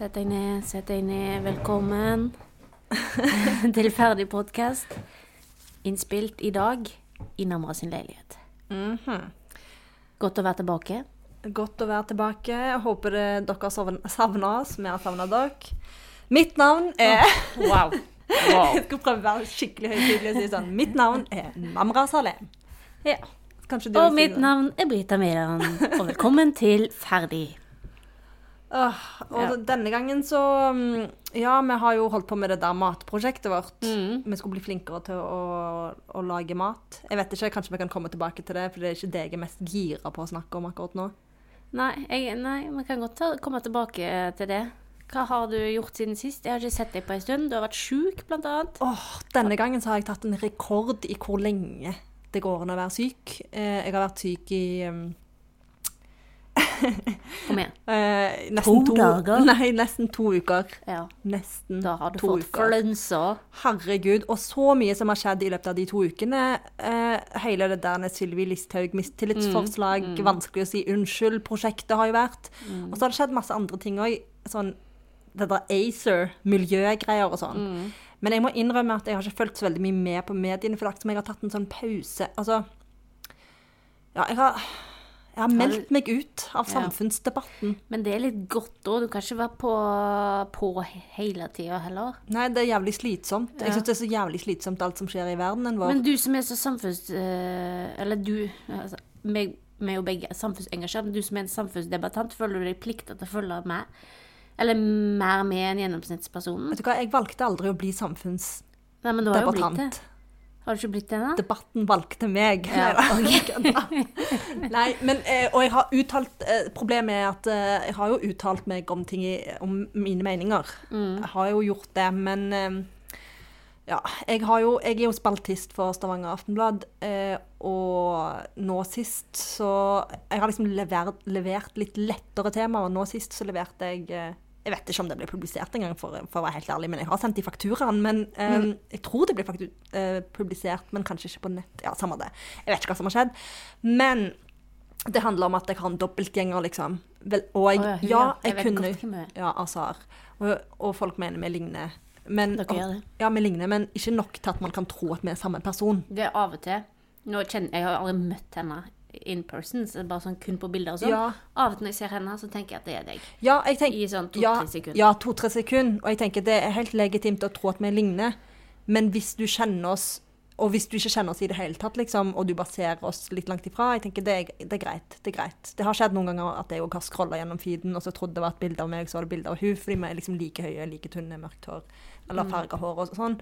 Sett deg ned, sett deg ned. Velkommen til ferdig podkast. Innspilt i dag i Namra sin leilighet. Mhm. Godt å være tilbake. Godt å være tilbake. Jeg håper dere har savn- savna oss. Vi har savna dere. Mitt navn er Wow. Jeg skal prøve å være skikkelig høytidelig og si sånn. Mitt navn er Namra Salem. Ja. Kanskje du Og mitt navn er Brita Mæland, og velkommen til Ferdig. Åh, og Ja. denne gangen så mm, Ja, vi har jo holdt på med det der matprosjektet vårt. Mm. Vi skulle bli flinkere til å, å lage mat. Jeg vet ikke, Kanskje vi kan komme tilbake til det, for det er ikke det jeg er mest gira på å snakke om akkurat nå. Nei, jeg, nei, vi kan godt ta, komme tilbake til det. Hva har du gjort siden sist? Jeg har ikke sett deg på en stund. Du har vært sjuk, blant annet. Oh, denne gangen så har jeg tatt en rekord i hvor lenge det går an å være syk. Eh, jeg har vært syk i um, Kom igjen. eh, nesten To dager? Nei, nesten to uker. Ja. Nesten Da har du fått uker. flønsa. Herregud. Og så mye som har skjedd i løpet av de to ukene. Eh, hele det der Sylvi Listhaug, mistillitsforslag, Mm, vanskelig å si unnskyld-prosjektet har jo vært. Og så har det skjedd masse andre ting òg. Sånn det der ACER, miljøgreier og sånn. Mm. Men jeg må innrømme at jeg har ikke fulgt så veldig mye med på mediene, for det er som jeg har tatt en sånn pause. Altså Ja, jeg har, jeg har meldt meg ut av Ja. samfunnsdebatten. Men det er litt godt òg. Du kan ikke være på, på hele tida heller. Nei, det er jævlig slitsomt. Ja. Jeg syns det er så jævlig slitsomt alt som skjer i verdenen vår. Men du som er så samfunns... eh, eller du altså, meg, Vi er jo begge samfunnsengasjert, men du som er en samfunnsdebattant, føler du deg plikta til å følge med? Eller mer med enn gjennomsnittspersonen? Vet du hva, jeg valgte aldri å bli samfunnsdebattant. Nei, men du har jo blitt det. Har du ikke blitt det, da? Debatten valgte meg. Ja, Nei, Nei, men, eh, og jeg har uttalt eh, Problemet er at eh, jeg har jo uttalt meg om ting om mine meninger. Mm. Jeg har jo gjort det, men ja, jeg, har jo, jeg er jo spaltist for Stavanger Aftenblad, eh, og nå sist så Jeg har liksom levert, levert litt lettere temaer, nå sist så leverte jeg Jeg vet ikke om det ble publisert engang, for, for å være helt ærlig, men jeg har sendt de fakturaen. Men eh, jeg tror det ble faktu eh, publisert, men kanskje ikke på nett. Ja, samme det. Jeg vet ikke hva som har skjedd. Men det handler om at jeg har en dobbeltgjenger, liksom. Vel, og jeg, oh, ja, ja, jeg, Jeg kunne godt. Ja, Azar. Og, og folk mener vi ligner. Men, Dere gjør det. Ja, vi ligner, men ikke nok til at man kan tro at vi er samme person. Det er av og til. Nå kjenner, jeg har aldri møtt henne in person, så bare sånn kun på bilder og sånn. Ja. Av og til når jeg ser henne, så tenker jeg at det er deg. Ja, jeg tenker I sånn to-tre ja, sekunder. Ja, to-tre sekunder. Og jeg tenker det er helt legitimt å tro at vi ligner. Men hvis du kjenner oss, og hvis du ikke kjenner oss i det hele tatt, liksom, og du bare ser oss litt langt ifra, jeg tenker det er, det er greit. Det er greit. Det har skjedd noen ganger at jeg har scrolla gjennom feeden, og så trodde det var et bilde av meg, så var det bilde av hun, fordi vi er liksom like høye, like tynne, mørkt hår, eller Mm. farga hår og sånn.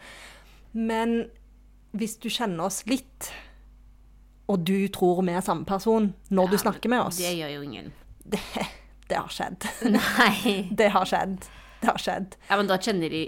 Men hvis du kjenner oss litt, og du tror vi er samme person når du snakker med oss, Det gjør jo ingen. det, det har skjedd. Nei. Det har skjedd. Det har skjedd. Ja, men da kjenner de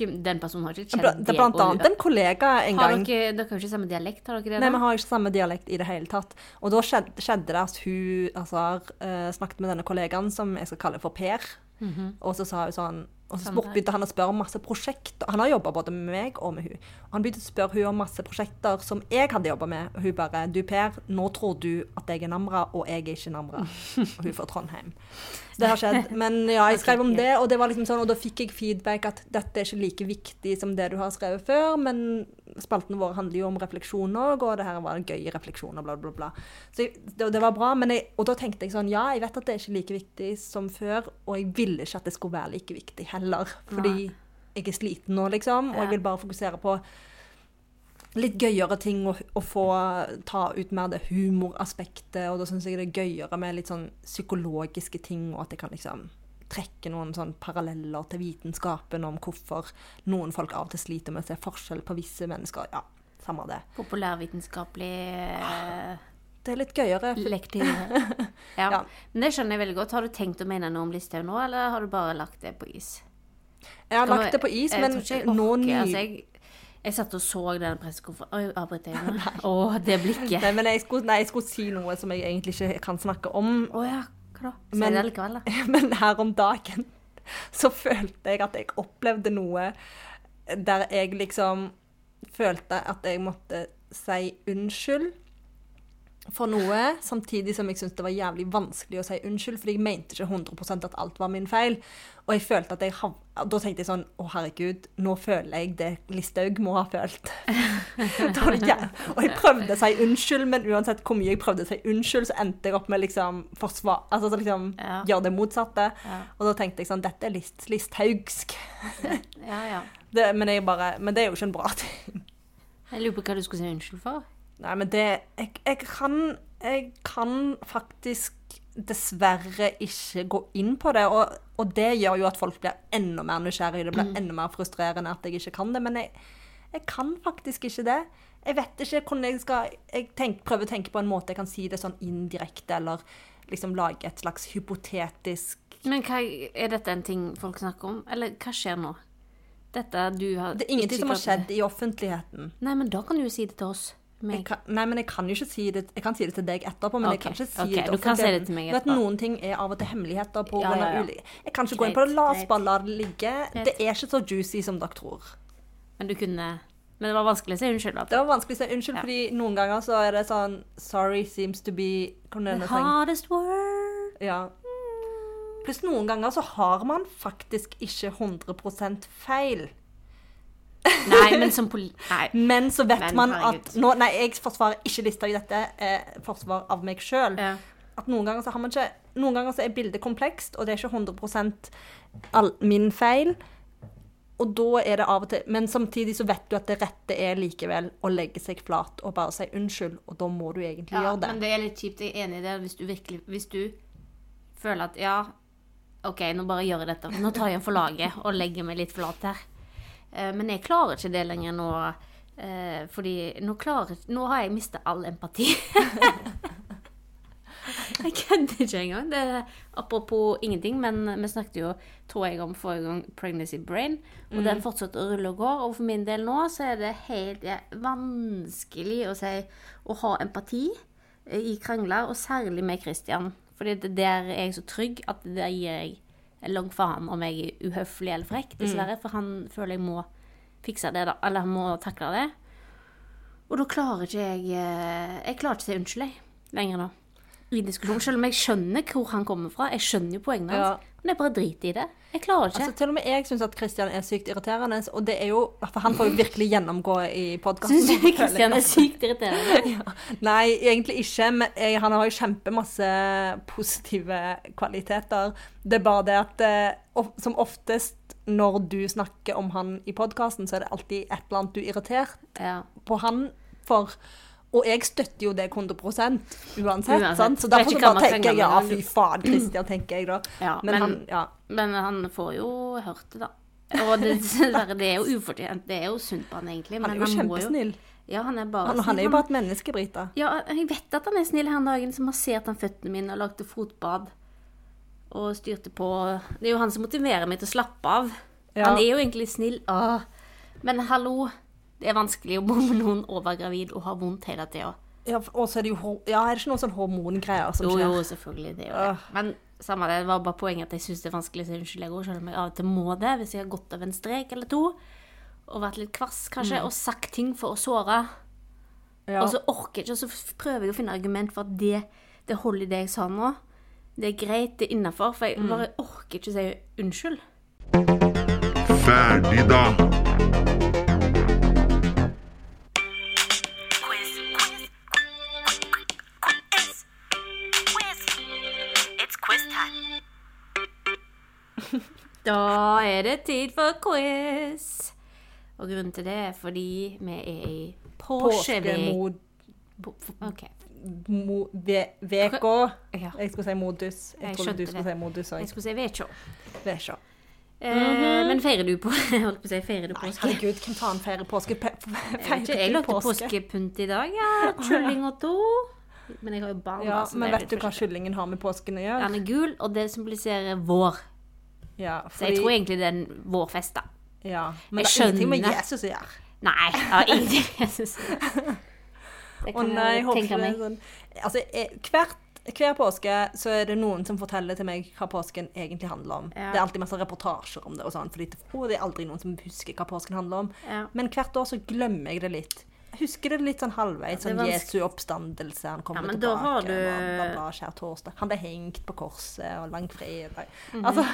Den personen har ikke kjent det. Det er blant annet en kollega en Har gang. dere, dere har jo ikke samme dialekt, har dere det? Nei, da? vi har ikke samme dialekt i det hele tatt. Og da skjedde, skjedde det at hun Azar eh, snakket med denne kollegaen som jeg skal kalle for Per. Mhm. Og så sa hun sånn og så begynte han å spørre om masse prosjekter. Han har jobba både med meg og med hun. Og han begynte å spørre hun om masse prosjekter som jeg hadde jobba med. Og hun bare Du Per, nå tror du at jeg er Namra, og jeg er ikke Namra. Og hun fra Trondheim. Så det har skjedd. Men ja, jeg skrev om det, og det var liksom sånn, og da fikk jeg feedback at dette er ikke like viktig som det du har skrevet før, men spaltene våre handler jo om refleksjoner, og det her var gøye refleksjoner, bla, bla, bla. Så det, det var bra, men jeg, og da tenkte jeg sånn, ja, jeg vet at det er ikke like viktig som før, og jeg ville ikke at det skulle være like viktig heller, fordi Nei. jeg er sliten nå, liksom, og jeg vil bare fokusere på litt gøyere ting å, og få ta ut mer det humoraspektet, og da synes jeg det er gøyere med litt sånn psykologiske ting, og at jeg kan liksom trekke noen sånn paralleller til vitenskapen om hvorfor noen folk av og til sliter med å se forskjell på visse mennesker. Ja, samme det. Populærvitenskapelig eh, Det er litt gøyere. Lektiv. Ja. Ja. Men det skjønner jeg veldig godt. Har du tenkt å mene noe om Listhaug nå, eller har du bare lagt det på is? Jeg har lagt det på is, men nå ny... altså, jeg, jeg satt og så den pressekonferansen Oi, avbryter jeg nå? Å, det blikket. Nei, men jeg skulle, nei, jeg skulle si noe som jeg egentlig ikke kan snakke om, Å ja, hva da? Men- det likevel, da. Men her om dagen så følte jeg at jeg opplevde noe der jeg liksom følte at jeg måtte si unnskyld. For noe, samtidig som jeg syntes det var jævlig vanskelig å si unnskyld, fordi jeg mente ikke 100% at alt var min feil. Og jeg følte at jeg hav... Da tenkte jeg sånn Å, herregud, nå føler jeg det Listhaug må ha følt. Og jeg prøvde å si unnskyld, men uansett hvor mye jeg prøvde å si unnskyld, så endte jeg opp med liksom forsvar... Altså så liksom Ja. gjøre det motsatte. Ja. Og da tenkte jeg sånn Dette er list, listhaugsk. Ja, ja. Det, men, bare, men det er jo ikke en bra ting. Jeg lurer på hva du skulle si unnskyld for. Nei, men det Jeg, jeg kan Jeg kan faktisk dessverre ikke gå inn på det. Og, og det gjør jo at folk blir enda mer nysgjerrige. Det blir enda mer frustrerende at jeg ikke kan det. Men jeg, jeg kan faktisk ikke det. Jeg vet ikke hvordan jeg skal Jeg tenk, prøver å tenke på en måte jeg kan si det sånn indirekte, eller liksom lage et slags hypotetisk Men hva, er dette en ting folk snakker om? Eller hva skjer nå? Dette du har Det er ingenting som har skjedd i offentligheten. Nei, men da kan du jo si det til oss. Kan, nei, men jeg kan jo ikke si det Jeg kan si det til deg etterpå, men jeg kan ikke si okay. det offentlig. si det vet. Noen ting er av og til hemmeligheter på Ja, ja, ja. Jeg kan ikke gå inn på det. La oss bare la det ligge. Greit. Det er ikke så juicy som dere tror. Men du kunne Men det var vanskelig å si unnskyld. Det var vanskelig å si unnskyld, Ja. fordi noen ganger så er det sånn Sorry seems to be The hardest word. Ja. Pluss noen ganger så har man faktisk ikke 100% feil. Nei, men som poli... Nei. Men så vet Men man herregud. at nå, Nei, jeg forsvarer ikke lista i dette. Eh, forsvar av meg sjøl. Ja. at noen ganger så har man ikke Noen ganger så er bildet komplekst, og det er ikke 100 all, min feil. Og da er det av og til Men samtidig så vet du at det rette er likevel å legge seg flat og bare si unnskyld, og da må du egentlig Ja, gjøre det. men det er litt kjipt. Jeg er enig i det. Hvis du virkelig Hvis du føler at ja, OK, nå bare gjør jeg dette. Nå tar jeg en for laget og legger meg litt flat her. Eh, Men jeg klarer ikke det lenger nå. eh, Fordi nå klarer Nå har jeg mista all empati. Jeg kødder ikke engang. Det apropos ingenting, men vi snakket jo, tror jeg, om forrige gang Pregnancy Brain. Og den fortsetter å rulle og gå. Og for min del nå så er det helt ja, vanskelig å si å ha empati eh, i krangler, og særlig med Christian. Fordi det der er jeg så trygg at det der gir jeg langt faen om jeg er uhøflig eller frekk, dessverre. For han føler jeg må fikse det, da. Eller han må takle det. Og da klarer ikke jeg eh, Jeg klarer ikke å si unnskyld, jeg. Lenger nå. I diskusjon. Selv om jeg skjønner hvor han kommer fra. Jeg skjønner jo poengene hans. Ja. Men jeg bare driter i det. Jeg klarer ikke. Altså, til og med jeg syns at Kristian er sykt irriterende, og det er jo For han får jo virkelig gjennomgå i podkasten. Syns du Kristian er sykt irriterende? Nei, egentlig ikke. Men jeg, han har jo kjempemasse positive kvaliteter. Det er bare det at eh, of, som oftest når du snakker om han i podkasten, så er det alltid et eller annet du er irritert Ja. på han for. Og jeg støtter jo det 100 uansett. Uansett. Sant? Så er derfor så bare tenker jeg ja, fy faen, Christian, tenker jeg da. Ja, men, men- han Ja. Men han får jo hørt det, da. Og det, det er jo ufortjent. Det er jo sunt på han, egentlig. Han er jo han kjempesnill. Ja, han er bare Han, han er jo bare et menneske, Brita. Ja, jeg vet at han er snill her om dagen, som har sett han føttene mine og lagde fotbad. Og styrte på Det er jo han som motiverer meg til å slappe av. Ja. Han er jo egentlig snill. Åh. Men hallo, det er vanskelig å bo med noen overgravid og ha vondt hele tida. Ja, og så er det jo Ja, er det ikke noen sånn hormongreier som skjer? jo, selvfølgelig. Det er jo det. Men samme det, det var bare poenget at jeg syns det er vanskelig så unnskyld, jeg òg, selv om jeg av og til må det. Hvis jeg har gått av en strek eller to, og vært litt kvass kanskje, og sagt ting for å såre. Ja. Og så orker jeg ikke, og så prøver jeg å finne argument for at det, det holder i det jeg sa nå. Det er greit, det er innafor, for jeg bare orker ikke å si unnskyld. Ferdig, da. Da er det tid for quiz. Og grunnen til det er fordi vi er i. Påskemod... OK. Mo, ve, veka. Ja. Jeg skulle si modus. Jeg, Jeg trodde du skulle det. si modus Jeg skulle si vekja. Veka. Eh, men feirer du på holdt på å si, feirer du Nei, påske? herregud, hvem faen feirer påske? Pe- Jeg, Feirer ikke, jeg du lagde påskepynt i dag. Ja, kylling og to. Men jeg har jo barn. Ja, men vet du hva kyllingen har med påsken å gjøre? Den er gul, og det symboliserer vår. Ja, Så jeg tror egentlig det er en vårfest, da. ja, Men Jeg det er ingenting med. Jesus å gjøre. Nei, ja, ingenting. med Jesus å Det Å nei, jeg håper tenke det er meg. sånn Altså, hvert, hver påske så er det noen som forteller til meg hva påsken egentlig handler om. Ja. Det er alltid masse reportasjer om det og sånn, fordi det, er aldri noen som husker hva påsken handler om. Ja. Men hvert år så glemmer jeg det litt. husker det litt sånn halvveis. det Sånn. Jesu oppstandelse, han kommer Ja, men tilbake. har du- bla, bla, bla, skjærtorsdag. Han ble hengt på korset, og langfredag. Mhm. Altså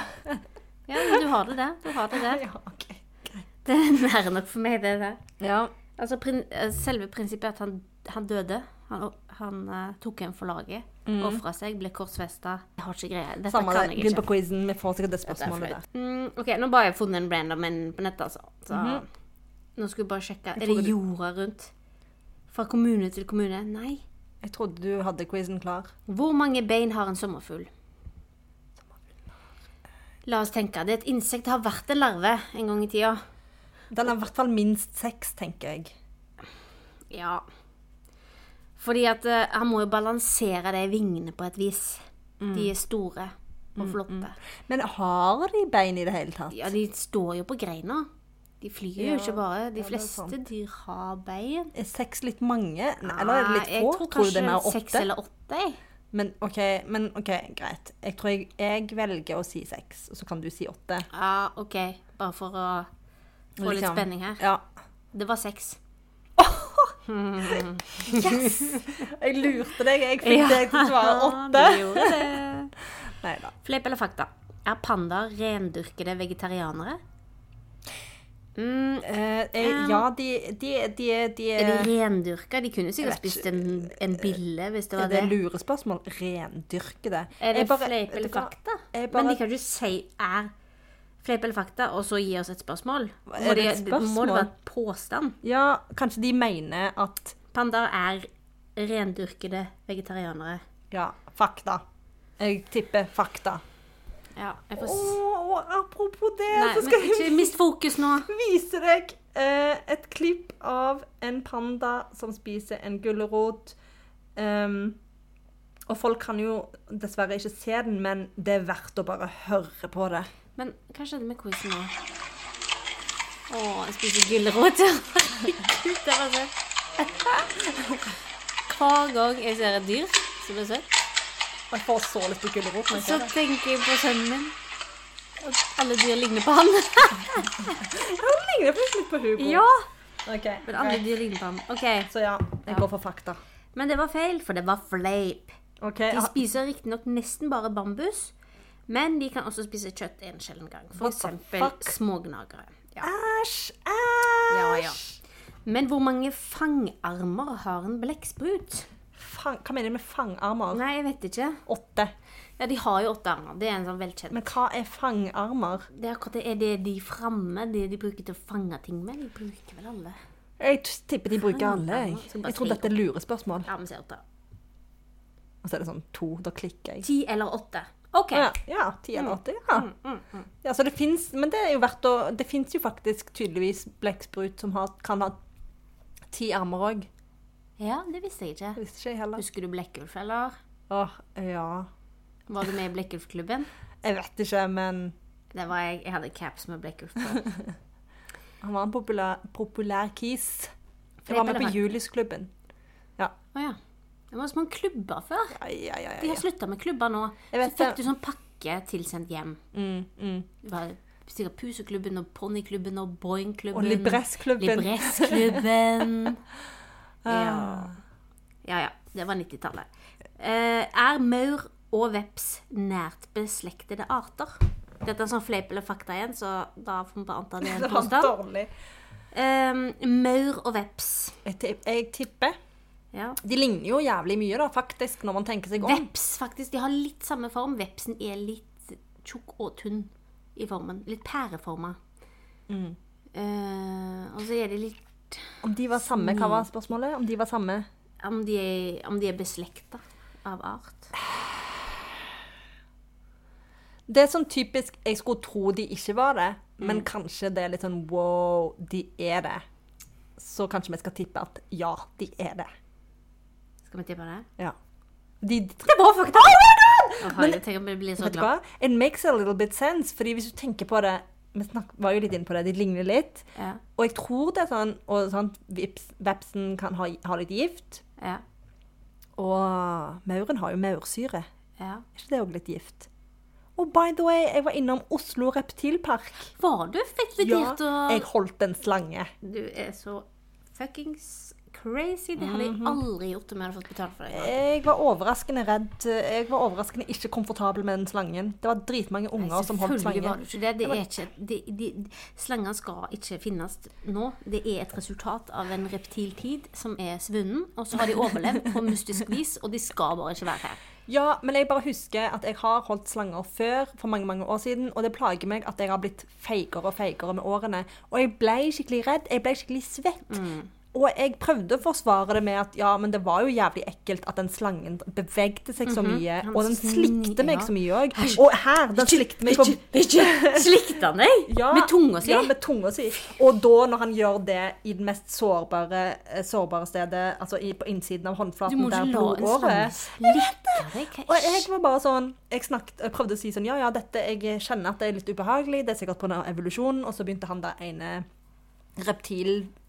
Ja, men du har det der. Du har det der. Ja, OK. Greit. Det er nære nok for meg, det der. Ja. Altså, prin eh, selve prinsippet er at han, han døde. Han, han uh, tok en for laget. Mm. Ofra seg, ble korsfesta. Jeg har ikke greie. Dette Samme kan det. jeg Begynn på quizen. Vi får sikkert det spørsmålet der. Mm, OK, nå bare har jeg funnet en random en på nettet, altså. Så Mhm. nå skal vi bare sjekke. Er det jorda rundt? Fra kommune til kommune? Nei. Jeg trodde du hadde quizen klar. Hvor mange bein har en sommerfugl? La oss tenke. Det er et insekt. Har vært en larve en gang i tida. Den er i hvert fall minst seks, tenker jeg. Ja. Fordi at eh, han må jo balansere de vingene på et vis. Mm. De er store og flotte. Men har de bein i det hele tatt? Ja, de står jo på greina. De flyr jo Ja, ikke bare. De ja, fleste sant. dyr har bein. Er seks litt mange? Nei, eller er det litt få? Jeg tror Tror det er seks eller åtte. Men OK, men ok, greit. Jeg tror jeg, jeg velger å si seks, og så kan du si åtte. Ja, OK. Bare for å få litt Liksom. spenning her. Ja. Det var seks. Yes! Jeg lurte deg. Jeg fikk deg til å svare åtte. Du gjorde det. Nei. Fleip eller fakta? Er pandaer rendyrkede vegetarianere? Mm, Eh, eh, ja, de, de, de, de er de rendyrka? De kunne sikkert spist en, en bille hvis det Er var det det. lurespørsmål? Rendyrkede? Er det fleip eller fakta? Bare, Men de kan ikke si er fleip eller fakta, og så gi oss et spørsmål. Må Er det et spørsmål? Må det være påstand? Ja, kanskje de mener at Pandaer er rendyrkede vegetarianere. Ja, fakta. Jeg tipper fakta. Ja, får s- apropos det, Nei, så skal jeg mist fokus nå. vise deg eh, et klipp av en panda som spiser en gulrot. Um, og folk kan jo dessverre ikke se den, men det er verdt å bare høre på det. Men hva skjedde med quizen nå? Å, jeg spiser gulrot. Herregud, det var søtt. Hver gang jeg ser et dyr som er søtt, Jeg får så litt på gulrot så tenker jeg på sønnen min. At alle dyr ligner på han. Han ligner faktisk litt på Hugo. ja! Okay, Men alle dyr ligner på han. OK. Så ja, jeg Ja. går for fakta. Men det var feil, for det var fleip. Okay, De ah, spiser riktignok nesten bare bambus, men de kan også spise kjøtt en sjelden gang. Fuck? smågnagere. Ja. Æsj! Æsj! Ja, ja. Men hvor mange fangarmer har en blekksprut? Fang, hva mener du med fangarmer? Nei, jeg vet ikke. Åtte. Ja, de har jo åtte armer. Det er en sånn velkjent. Men hva er fangarmer? Det er akkurat det. Er det de framme, det de bruker til å fange ting med? De bruker vel alle. Jeg tipper de bruker alle. Jeg, jeg tror dette er lurespørsmål. Ja, vi ser åtte. Og så er det sånn to. Da klikker jeg. Ti eller åtte. OK. Ja, ja, ti eller åtte. Ja. Mm, ja så det fins Men det er jo verdt å Det fins jo faktisk tydeligvis blekksprut som har, kan ha ti armer òg. Ja, det visste jeg ikke. Visste ikke jeg heller. Husker du Blekkulf, eller? Åh, ja. Var du med i Blekkulf-klubben? Jeg vet ikke, men Det var jeg. Jeg hadde caps med Blekkulf på. han var en populær, populær kis. Jeg var med på Julisklubben. Ja. Å ja. Det var så mange klubber før. Ja, ja, ja, De ja, har slutta med klubber nå. Så fikk du sånn pakke tilsendt hjem. Mm, mm. Det var sikkert Puseklubben og Ponniklubben og Boingklubben. Og Libressklubben. Libressklubben. Ja. ja ja. Det var 90-tallet. Eh, er maur og veps nært beslektede arter? Dette er sånn fleip eller fakta igjen, så da får vi bare anta det er en påstand. dårlig. Eh, maur og veps. Jeg, jeg tipper Ja. De ligner jo jævlig mye, da, faktisk, når man tenker seg om. Veps, faktisk. De har litt samme form. Vepsen er litt tjukk og tynn i formen. Litt pæreforma. Mm. Uh, og så er de litt Om de var samme, hva var spørsmålet? Om de var samme Om de er, om de er beslekta av art. Det er sånn typisk Jeg skulle tro de ikke var det, men Mm. kanskje det er litt sånn wow, de er det. Så kanskje vi skal tippe at ja, de er det. Skal vi tippe det? Ja. De, Det var faktisk Oh my god! Men- jeg tenker jeg blir så glad. It makes a little bit sense, fordi hvis du tenker på det Vi snak, var jo litt inne på det, de ligner litt. Ja, Og jeg tror det er sånn Og sånn, vips, vepsen kan ha, ha litt gift. ja, Og mauren har jo maursyre. ja. Er ikke det òg litt gift? Og by the way, jeg var innom Oslo reptilpark. Var du fikk Ja, vurdert Ja, jeg holdt en slange. Du er så fuckings crazy. Det hadde jeg Mhm. aldri gjort om jeg hadde fått betalt for det. Jeg var overraskende redd. Jeg var overraskende ikke komfortabel med den slangen. Det var dritmange Nei, unger som holdt selvfølgelig var slangen. det ikke det. det, er ikke, det de, slanger skal ikke finnes nå. Det er et resultat av en reptiltid som er svunnen. Og så har de overlevd på mystisk vis, og de skal bare ikke være her. Ja, men jeg bare husker at jeg har holdt slanger før, for mange mange år siden, og det plager meg at jeg har blitt feigere og feigere med årene. Og jeg ble skikkelig redd. Jeg ble skikkelig svett. Mm. Og jeg prøvde å forsvare det med at ja, men det var jo jævlig ekkelt at den slangen bevegde seg så mye, Han og den slikte meg ja. så mye òg. Og her, den slikte meg på slikte han deg Ja, med tunga si? Ja, med tunga si. Og da, når han gjør det i det mest sårbare, eh, sårbare stedet, altså i, på innsiden av håndflaten der på blodåret Og jeg var bare sånn Jeg, snakket, jeg prøvde å si sånn Ja, ja, dette Jeg kjenner at det er litt ubehagelig. Det er sikkert pga. evolusjonen. Og så begynte han der ene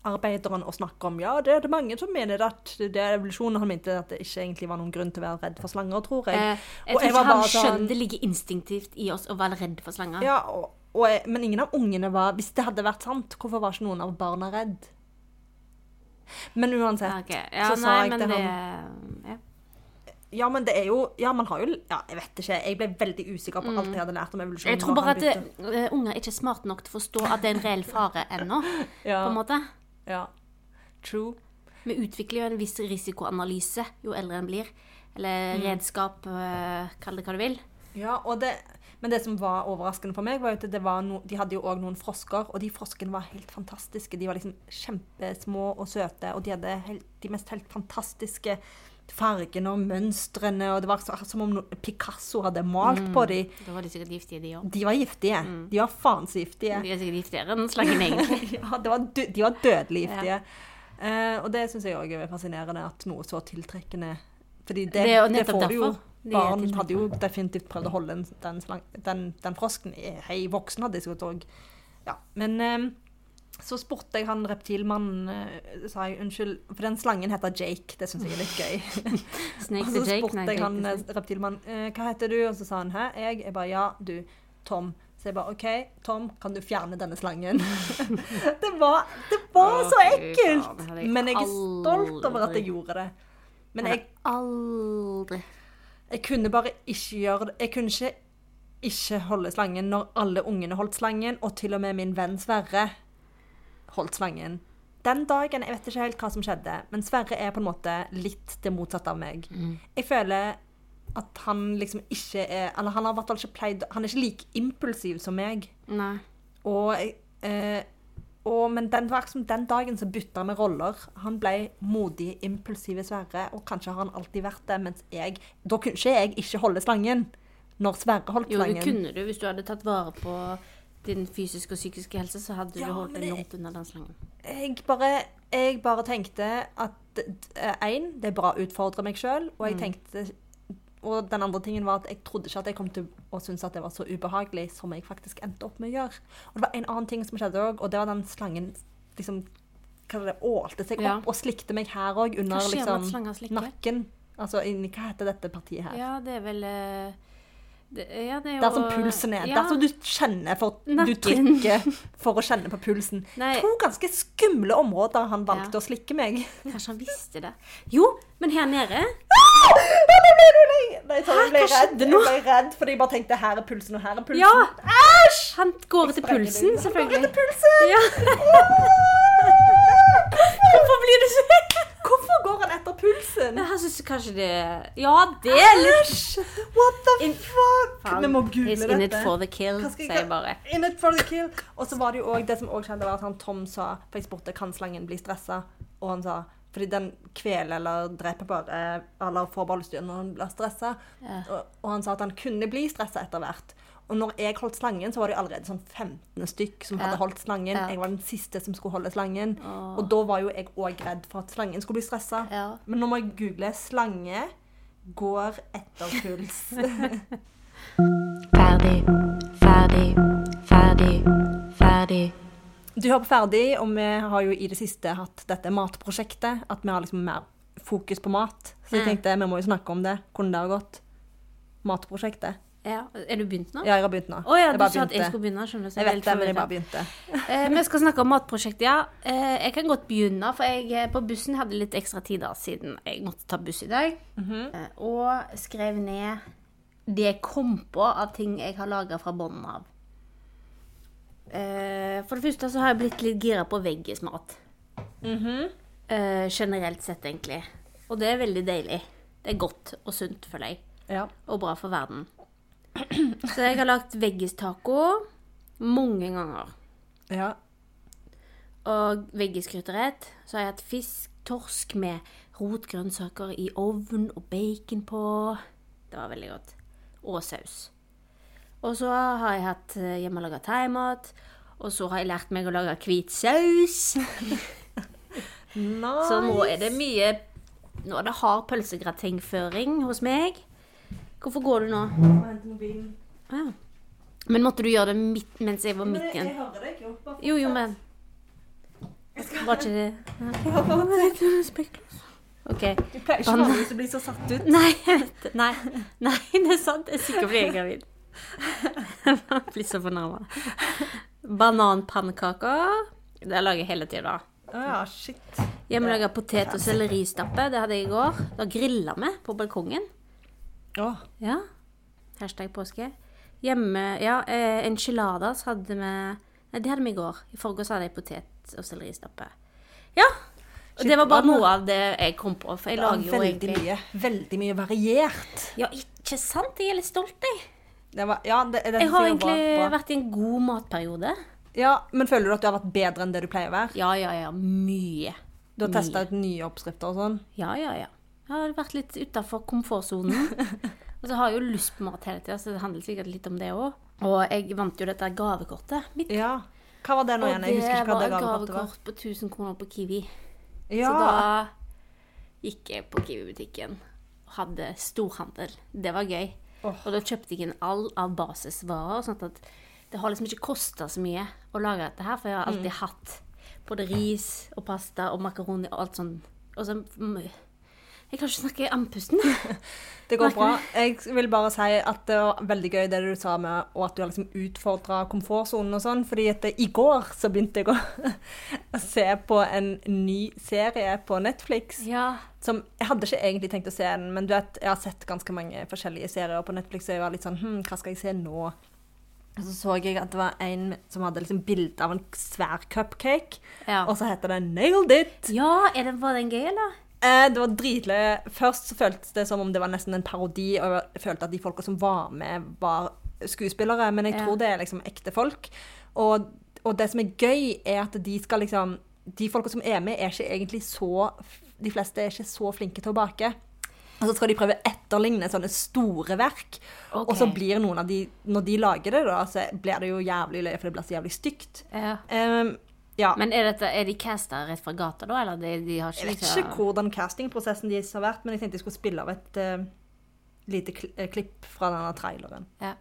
reptilarbeideren og snakker om Ja, det er det mange som mener at det er evolusjon. Han mente at det ikke egentlig var noen grunn til å være redd for slanger, tror jeg. Eh, jeg tror jeg var ikke han sånn- skjønner det ligger instinktivt i oss å være redd for slanger. Ja, og, og jeg, men ingen av ungene var Hvis det hadde vært sant, hvorfor var ikke noen av barna redd? Men uansett, okay. ja, så sa nei, jeg til det ham ja. Ja, men det er jo Ja, man har jo Ja, jeg vet ikke. Jeg ble veldig usikker på alt jeg hadde lært om evolusjon. Mm. Jeg tror bare at eh, unger er ikke smarte nok til å forstå at det er en reell fare ennå. ja, på en måte. Ja. True. Vi utvikler jo en viss risikoanalyse jo eldre en blir. Eller Mm. redskap, eh, kall det hva du vil. Ja, det, men det som var overraskende for meg, var at det var no, de hadde jo òg noen frosker, og de froskene var helt fantastiske. De var liksom kjempesmå og søte, og de hadde helt, de mest helt fantastiske fargene og mønstrene, og det var som om Picasso hadde malt Mm. på dem. Da var de sikkert giftige, de òg. De var giftige. De var faen så giftige. De er sikkert giftigere enn slangen, egentlig. Ja, det var, de var dødelig giftige. Eh, og det syns jeg òg er fascinerende, at noe så tiltrekkende Fordi det, Det det får du jo. Barn hadde jo definitivt prøvd å holde den, den, den, den frosken Hei, voksne hadde sikkert òg. Ja, men eh, så spurte jeg han reptilmannen eh, sa jeg, Unnskyld, for den slangen heter Jake. Det syns jeg er litt gøy. Og så Jake. spurte jeg han eh, reptilmannen eh, hva heter du, og så sa han hæ, jeg. Jeg bare ja, du, Tom. Så jeg bare OK, Tom, kan du fjerne denne slangen? det var, det var Å, så ekkelt! Ja, Men jeg er stolt over at jeg gjorde det. Men jeg, aldri jeg kunne bare ikke gjøre det. Jeg kunne ikke ikke holde slangen når alle ungene holdt slangen, og til og med min venn Sverre holdt slangen. Den dagen, jeg vet ikke helt hva som skjedde, men Sverre er på en måte litt det motsatte av meg. Jeg føler at han liksom ikke er Eller han har i hvert fall ikke pleid Han er ikke like impulsiv som meg. Nei. Og, eh, og, men den, den dagen så bytta vi roller. Han ble modig, impulsiv Sverre, og kanskje har han alltid vært det, mens jeg Da kunne ikke jeg ikke holde slangen. Når Sverre holdt slangen. Jo, det kunne du. Hvis du hadde tatt vare på din fysiske og psykiske helse, så hadde Ja, du holdt deg langt unna den slangen. Jeg bare, jeg bare tenkte at én, det er bra å utfordre meg sjøl, og jeg tenkte og den andre tingen var at jeg trodde ikke at jeg kom til å synes at det var så ubehagelig som jeg faktisk endte opp med å gjøre. Og det var en annen ting som skjedde òg, og det var den slangen liksom hva det, ålte seg Ja. opp og slikte meg her òg, under liksom nakken. Altså inni Hva heter dette partiet her? Ja, det er vel eh, det, Ja, det er jo Der som pulsen er. Ja. Der som du kjenner for Du trykker for å kjenne på pulsen. Nei. To ganske skumle områder han valgte Ja. å slikke meg. Kanskje han visste det. Jo, men her nede Nei, så jeg ble redd. Jeg ble redd fordi jeg bare tenkte her er pulsen, og her er pulsen. Ja! Æsj! Han går etter pulsen, selvfølgelig. Han går etter pulsen! Ja. Hvorfor blir du så går han etter pulsen? Han syns kanskje det Ja, det er litt Æsj! What the In- fuck? Faen, Vi må google dette. in it for the kill, jeg- sier jeg bare. In it for the kill. Og så var det jo også, det som òg skjedde, var at han Tom sa For jeg spurte kan slangen bli stressa, og han sa fordi den kveler eller dreper bare eller får bare når han blir stressa. Ja. Og, og han sa at han kunne bli stressa etter hvert. Og når jeg holdt slangen, så var det allerede sånn 15 stykk som Ja. hadde holdt slangen. Ja. Jeg var den siste som skulle holde slangen. Åh. Og da var jo jeg òg redd for at slangen skulle bli stressa. Ja. Men nå må jeg google 'slange går etter puls'. Ferdig, ferdig, ferdig, ferdig. Du hører på Ferdig, og vi har jo i det siste hatt dette matprosjektet. At vi har liksom mer fokus på mat. Så jeg Mm. tenkte vi må jo snakke om det. Hvordan det har gått. Matprosjektet. Ja. Er du begynt nå? Ja, jeg har begynt nå. Å ja, Jeg du bare sa at jeg skulle begynne. skjønner du. Jeg vet det, men jeg bare begynte. Eh, vi skal snakke om matprosjektet, ja. Eh, jeg kan godt begynne, for jeg eh, på bussen hadde litt ekstra tid da, siden jeg måtte ta buss i dag. eh, og skrev ned det jeg kom på av ting jeg har laga fra bunnen av. Eh, for det første så har jeg blitt litt gira på veggismat. eh, generelt sett, egentlig. Og det er veldig deilig. Det er godt og sunt, føler jeg. Ja. Og bra for verden. Så jeg har lagd veggistaco mange ganger. ja. Og veggisgryterett. Så har jeg hatt fisk, torsk med rotgrønnsaker i ovn og bacon på. Det var veldig godt. Og saus. Og så har jeg hatt eh, hjemmelaga thaimat. Og så har jeg lært meg å lage hvit saus. Nice. Så nå er det mye Nå er det hard pølsegratengføring hos meg. Hvorfor går du nå? Ja. Men måtte du gjøre det midt, mens jeg var midt igjen? hører deg jo. Jo, jo, men Var ikke det. OK. Du pleier ikke vanligvis å bli så satt ut. Nei. Nei, nei, det er sant. Jeg er sikker fordi jeg er gravid. Jeg blir så fornærma. Bananpannekaker. Det lager jeg hele tida. Ja, shit. Hjemmelaga potet- og selleristappe. Det hadde jeg i går. Da grilla vi på balkongen. Å, Ja. Hashtag påske. Hjemme Ja, eh, enchiladas hadde vi Nei, det hadde vi i går. I forgårs hadde jeg potet- og selleristappe. Ja. Og det var bare noe av det jeg kom på. For jeg ja, lager jo veldig egentlig mye. Veldig mye variert. Ja, ikke sant? Jeg er litt stolt, jeg. Det var, ja, det, det Jeg har synes var egentlig bra. vært i en god matperiode. Ja, Men føler du at du har vært bedre enn det du pleier å være? Ja, ja, ja. Mye. Du har testa ut nye oppskrifter og sånn? Ja, ja, ja. Jeg har vært litt utafor komfortsonen. Og så har jeg jo lyst på mat hele tida, så det handler sikkert litt om det òg. Og jeg vant jo dette gavekortet mitt. Ja. Hva var det nå igjen? Jeg husker ikke hva det var Det var. gavekort på 1000 kroner på Kiwi. Ja. Så da gikk jeg på Kiwi-butikken og hadde storhandel. Det var gøy. Oh. Og da kjøpte jeg inn all av basisvarer, sånn at det har liksom ikke kosta så mye å lage dette her, for jeg har alltid Mm. hatt både ris og pasta og makaroni og alt sånn. Og så Jeg kan ikke snakke andpusten. Det går bra. Jeg vil bare si at det var veldig gøy det du sa med og at du har liksom utfordra komfortsonen og sånn. fordi at i går så begynte jeg å, å se på en ny serie på Netflix. Ja. Som, jeg hadde ikke egentlig tenkt å se den, men du vet, jeg har sett ganske mange forskjellige serier på Netflix, og jeg var litt sånn Hm, hva skal jeg se nå? Og så så jeg at det var en som hadde liksom bilde av en svær cupcake, Ja. og så heter det 'Nailed It'. ja er det, var den gøy, eller? Eh, det var dritløye. Først så føltes det som om det var nesten en parodi, og jeg følte at de folka som var med, var skuespillere, men jeg tror det er liksom ekte folk. Og, og det som er gøy, er at de skal liksom De folka som er med, er ikke egentlig så De fleste er ikke så flinke til å bake. Og så skal de prøve å etterligne sånne store verk. Okay. Og så blir noen av de Når de lager det, da, så blir det jo jævlig løye, for det blir så jævlig stygt. Ja. Ehm, ja. Men er, dette, er de casta rett fra gata, da? Eller de, de har ikke Jeg vet ikke ikke hvordan castingprosessen deres har vært, men jeg tenkte jeg skulle spille av et uh, lite eh, klipp fra denne traileren. Ja.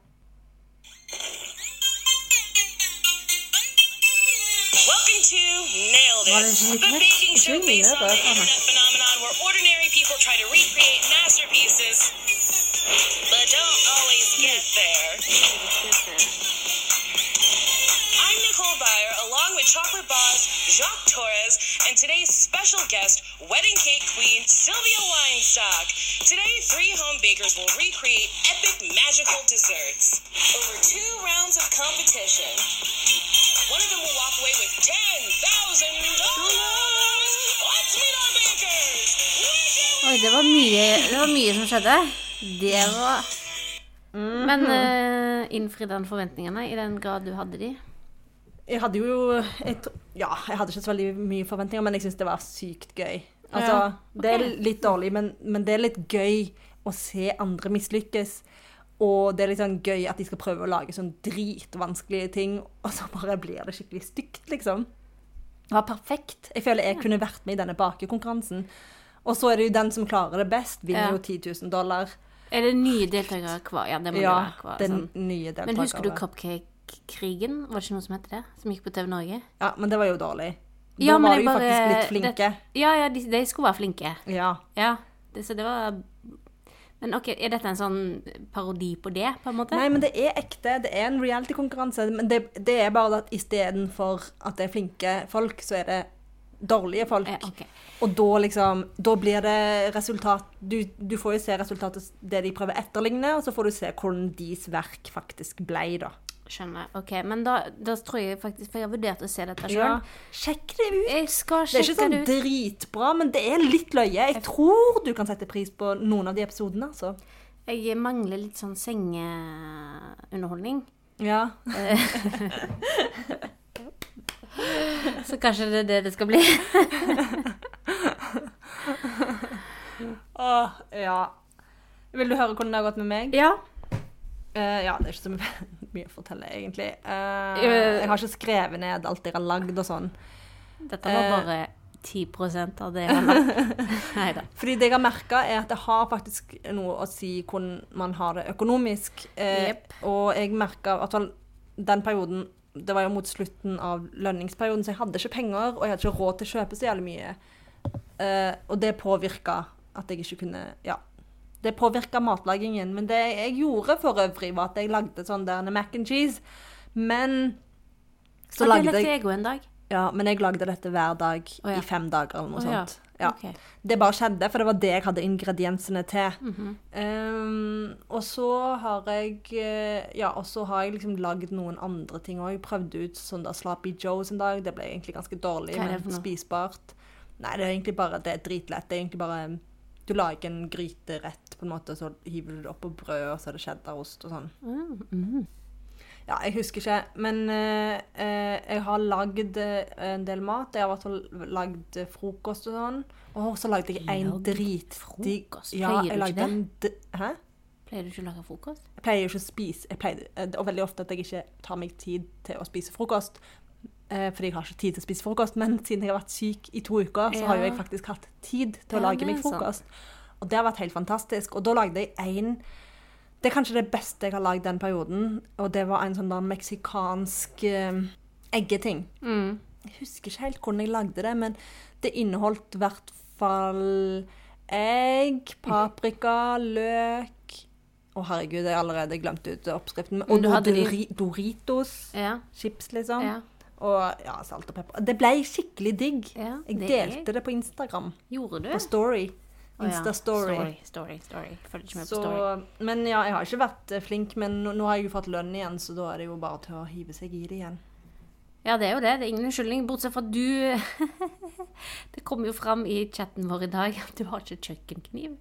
Welcome er Nailed It, What is Ikke people try to recreate masterpieces, but don't always get there. With chocolate boss Jacques Torres, and today's special guest, wedding cake queen Sylvia Weinstock. Today, three home bakers will recreate epic magical desserts. Over two rounds of competition. One of them will walk away with ten thousand dollars. Let's meet our bakers. Wicked Oi, det var mye, det var mye som skjedde. Det var Men uh, innfridde han forventningene i den grad du hadde de? Jeg hadde jo jeg, Ja, jeg hadde ikke så veldig mye forventninger, men jeg syns det var sykt gøy. Altså, Ja, Det er litt dårlig, men, men det er litt gøy å se andre mislykkes. Og det er litt sånn gøy at de skal prøve å lage sånn dritvanskelige ting, og så bare blir det skikkelig stygt, liksom. Det var perfekt. Jeg føler jeg kunne vært med i denne bakekonkurransen. Og så er det jo den som klarer det best, vinner Ja. jo 10 000 dollar. Er det nye deltakere hver? Ja, det må Ja, være hver. Sånn. nye. Men husker du Cupcake-krigen? Var det ikke noe som het det? Som gikk på TV Norge? Ja, men det var jo dårlig. Da Ja, var de jo bare- faktisk litt flinke. Det, ja, ja, de, de skulle være flinke. Ja. Ja, det, så det var Men ok, er dette en sånn parodi på det, på en måte? Nei, men det er ekte. Det er en reality-konkurranse. Men det, det er bare at istedenfor at det er flinke folk, så er det dårlige folk. Ja, okay. Og da liksom Da blir det resultat du, du får jo se resultatet det de prøver å etterligne, og så får du se hvordan deres verk faktisk ble, da. Skjønner. Ok, men da, da tror jeg faktisk For jeg har vurdert å se dette sjøl. Ja. Sjekk det ut. Det er ikke sånn dritbra, men det er litt løye. Jeg tror du kan sette pris på noen av de episodene, altså. Jeg mangler litt sånn sengeunderholdning. Ja. Så kanskje det er det det skal bli. Åh, ja. Vil du høre hvordan det har gått med meg? Ja. Uh, ja, det er ikke så mye, mye å fortelle, egentlig. Eh, Eh, jeg har ikke skrevet ned alt jeg har lagd og sånn. Dette var uh, bare 10 av det jeg har lagd. Nei da. Fordi det jeg har merka, er at det har faktisk noe å si hvordan man har det økonomisk. Uh, yep. og jeg merka fall den perioden Det var jo mot slutten av lønningsperioden, så jeg hadde ikke penger, og jeg hadde ikke råd til å kjøpe så jævlig mye. Eh, og det påvirka at jeg ikke kunne Ja. Det påvirka matlagingen. Men det jeg gjorde for øvrig, var at jeg lagde sånn der mac and cheese. Men så Så lagde det jeg òg en dag. Ja, men jeg lagde dette hver dag oh, ja. i fem dager eller noe oh, sånt. Ja. Okay. Det bare skjedde, for det var det jeg hadde ingrediensene til. Mm -hmm. um, og så har jeg eh, Ja, og så har jeg liksom lagd noen andre ting òg. Prøvde ut sånn der Sloppy Joes en dag. Det ble egentlig ganske dårlig, men spisbart. Nei, det er egentlig bare Det er dritlett. Det er egentlig bare Du lager en gryterett, på en måte, og så hiver du det opp på brød, og så er det cheddarost og sånn. Mm. Ja, jeg husker ikke, men eh, eh, jeg har lagd eh, en del mat. Jeg har i lagd eh, frokost og sånn. Og så lagde jeg en dritdigg frokost? Ja, Pleier du ikke det? Hæ? Pleier du ikke å lage frokost? Jeg pleier ikke å spise jeg pleier, eh, Det er veldig ofte at jeg ikke tar meg tid til å spise frokost. Eh, fordi jeg har ikke tid til å spise frokost. Men siden jeg har vært syk i to uker, så har jo jeg faktisk hatt tid til å lage meg frokost. Og det har vært helt fantastisk. Og da lagde jeg en Det er kanskje det beste jeg har lagd den perioden. Og det var en sånn der meksikansk eh, eggeting. Mm. Jeg husker ikke helt hvordan jeg lagde det, men det inneholdt i hvert fall egg, paprika, løk Å, herregud, jeg har allerede glemt ut oppskriften. Og Doritos. Ja. Chips, liksom. ja. Og ja, salt og pepper. Det ble skikkelig digg. ja. Jeg det delte jeg. det på Instagram. Gjorde du? På Story. Ja. Insta-story. Story, story, story. Følger ikke med på story. men ja, jeg har ikke vært eh, flink, men nå, nå har jeg jo fått lønn igjen, så da er det jo bare til å hive seg i det igjen. Ja, det er jo det. Det er ingen unnskyldning, bortsett fra at du Det kom jo fram i chatten vår i dag at du har ikke kjøkkenkniv.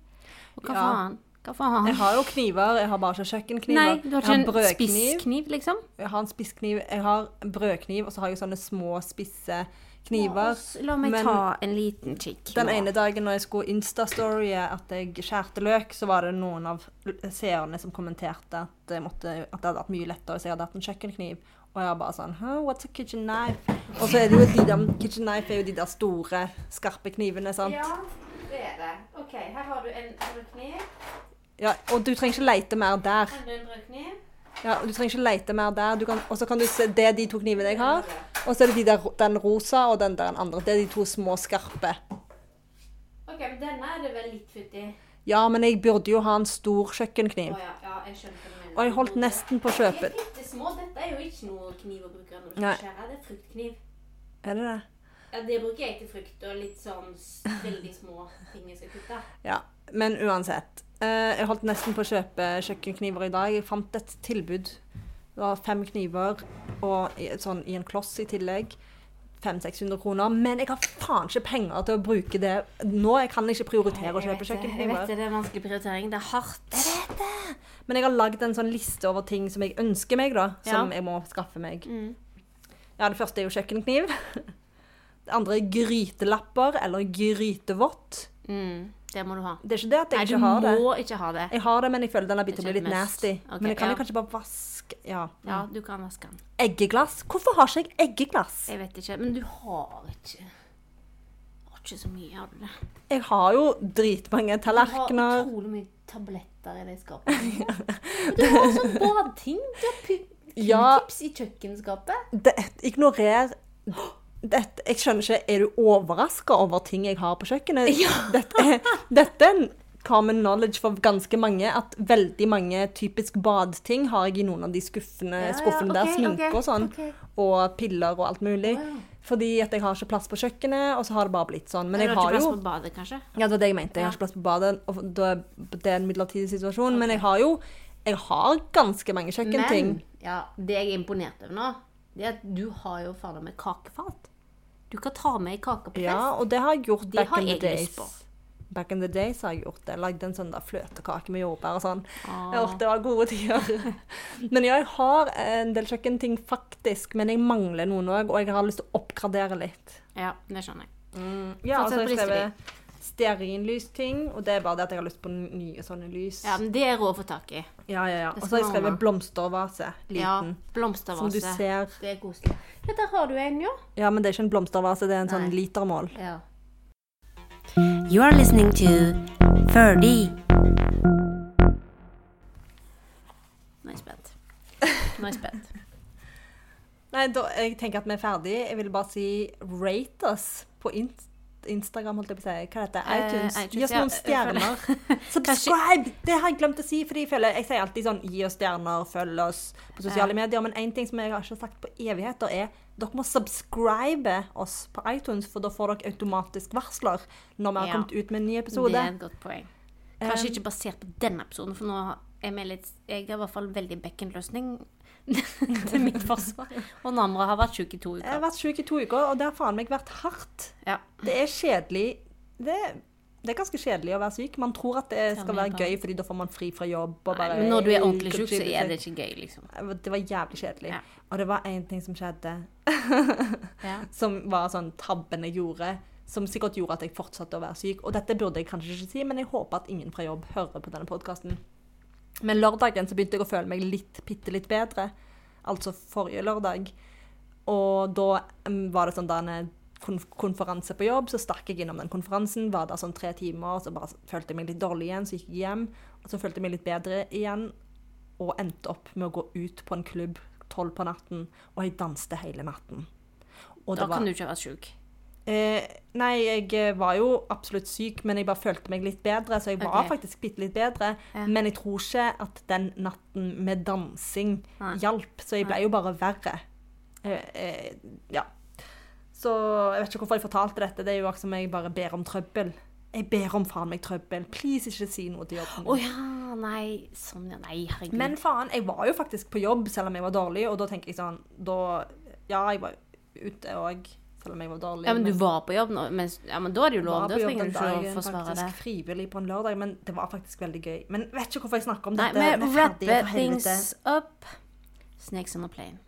Og hva Ja. faen? Hva faen? Jeg har jo kniver, jeg har bare ikke kjøkkenkniver. Nei, du har ikke en spisskniv, liksom? Jeg har en spisskniv, jeg har brødkniv, og så har jeg sånne små, spisse kniver. La meg Men ta en liten kikk. Den ene dagen når jeg skulle instastorye at jeg skjærte løk, så var det noen av seerne som kommenterte at, måtte, at det hadde vært mye lettere hvis jeg hadde hatt en kjøkkenkniv. Og jeg bare sånn huh, What's a kitchen knife? Og så er det jo de der Kitchen knife er jo de der store, skarpe knivene, sant? Ja, det er det. OK, her har du en brødkniv. Ja, og du trenger ikke leite mer der. Ja, og du trenger ikke leite mer der. Og så kan du se Det er de to knivene jeg har. Og så er det de der, den rosa og den der den andre. Det er de to små skarpe. OK, men denne er det vel litt futt i. Ja, men jeg burde jo ha en stor kjøkkenkniv. Oh, ja, ja, jeg. Og jeg holdt nesten på å De kjøpe små. Dette er jo ikke noe kniv å bruke når du skal skjære. Det er fruktkniv. Er det det? Ja, det bruker jeg til frukt og litt sånn veldig små ting jeg skal kutte. Ja. Men uansett. Eh, jeg holdt nesten på å kjøpe kjøkkenkniver i dag. Jeg fant et tilbud. Det var fem kniver og sånn, i en kloss i tillegg. 500-600 kroner. Men jeg har faen ikke penger til å bruke det nå. Jeg kan ikke prioritere å kjøpe kjøkkenkniver. Jeg vet det, det er vanskelig prioritering. Det er hardt. Men jeg har lagd en sånn liste over ting som jeg ønsker meg, da. Som Ja. jeg må skaffe meg. Mm. Ja, det første er jo kjøkkenkniv. Det andre er grytelapper eller grytevott. Mm, det må du ha. Det er ikke det at jeg Nei, du ikke har det. må ikke ha det. Jeg har det, men jeg føler den har begynt Det å bli litt nasty. Okay, men jeg kan jo kanskje bare vaske Ja. Ja, du kan vaske den. Eggeglass? Hvorfor har ikke jeg eggeglass? Jeg vet ikke, men du har ikke Har ikke så mye, av det? Jeg har jo dritmange tallerkener. Du har utrolig mye tabletter i det skapet. Du har sånn badting. Du har pu- Ja. q-tips i kjøkkenskapet. Det, ignorer dette, Jeg skjønner ikke Er du overraska over ting jeg har på kjøkkenet? Dette, er, dette er en common knowledge for ganske mange at veldig mange typisk badeting har jeg i noen av de skuffene, Ja, ja, skuffene der. ok, Sminke okay, og sånn. Okay. Og piller og alt mulig. Wow. Fordi at jeg har ikke plass på kjøkkenet, og så har det bare blitt sånn. Men Men jeg har ikke plass jo på badet, kanskje? Ja, det var det jeg mente. Jeg har ikke plass på badet, og det er en midlertidig situasjon. Men jeg har jo jeg har ganske mange kjøkkenting. Men ja, det jeg er imponert over nå, det er at du har jo fader meg kakefat. Du kan ta med ei kake på fest. Ja, og det har jeg gjort Det back in the days. Back in the days har jeg gjort det. Lagde en sånn der fløtekake med jordbær og sånn. Ah. Ja, det var gode tider. men ja, jeg har en del kjøkkenting faktisk, men jeg mangler noen òg, og jeg har lyst til å oppgradere litt. Ja, det skjønner jeg. Ja, og så har Fortsett jeg på skrevet stearinlysting, og det er bare det at jeg har lyst på nye sånne lys. Ja, men det er råd å få tak i. ja, ja. ja. Og så har jeg skrevet blomstervase, Ja, blomstervase. Som du ser. Det er koselig. Ja, der har du en, jo. Ja, men det er ikke en blomstervase, det er en sånn litermål. Ja. You are listening to Ferdy. Nå er jeg spent. Nå er jeg spent. Nei, da, jeg tenker at vi er ferdige. Jeg vil bare si rate oss på Inst Instagram, holdt jeg på å si. Hva heter det? Eh, iTunes. iTunes, Gi oss ja. noen stjerner. Subscribe! Det har jeg glemt å si, fordi jeg føler Jeg sier alltid sånn gi oss stjerner, følg oss på sosiale medier. Men én ting som jeg har ikke sagt på evigheter, er dere må subscribe oss på iTunes, for da får dere automatisk varsler når vi har Ja. kommet ut med en ny Det episode. er et godt poeng. Kanskje ikke basert på denne episoden, for nå er vi litt Jeg har i hvert fall veldig bekkenløsning til mitt forsvar. Og Namra har vært sjuk i to uker. Jeg har vært syk i to uker, og det har faen meg vært hardt. Ja. Det er kjedelig. Det, det er ganske kjedelig å være syk. Man tror at det skal være gøy, fordi da får man fri fra jobb. Og Nei, men når du er ordentlig sjuk, så er det ikke gøy, liksom. Det var jævlig kjedelig. Ja. Og det var én ting som skjedde, Ja. som var sånn tabben jeg gjorde, som sikkert gjorde at jeg fortsatte å være syk. Og dette burde jeg kanskje ikke si, men jeg håper at ingen fra jobb hører på denne podkasten. Men lørdagen så begynte jeg å føle meg litt, bitte litt bedre. Altså forrige lørdag. Og da var det sånn da en konferanse på jobb, så stakk jeg innom den konferansen. Var der sånn tre timer, så bare følte jeg meg litt dårlig igjen, så gikk jeg hjem. Og så følte jeg meg litt bedre igjen, og endte opp med å gå ut på en klubb tolv på natten, og jeg danste hele natten. Da kan du ikke ha vært sjuk. Eh, nei, jeg eh, var jo absolutt syk, men jeg bare følte meg litt bedre. Så jeg var okay. faktisk bitte litt bedre. Ja. Men jeg tror ikke at den natten med dansing Nei. hjalp. Så jeg ble jo bare verre. Eh, eh, ja. Så jeg vet ikke hvorfor jeg fortalte dette. Det er jo akkurat som jeg bare ber om trøbbel. Jeg ber om faen meg trøbbel. Please, ikke si noe til jobben. Å ja, nei. Sånn, ja. Nei, herregud. Men faen, jeg var jo faktisk på jobb selv om jeg var dårlig, og da tenker jeg sånn Da Ja, jeg var ute òg, selv om jeg var dårlig. ja, men du var på jobb nå, men, ja, men da er det jo lov. Da trenger du ikke å forsvare det. faktisk frivillig på en lørdag, men det var faktisk veldig gøy. Men vet ikke hvorfor jeg snakker om Nei, dette. Nei, Vi er rapper things up. Snakes on a plane.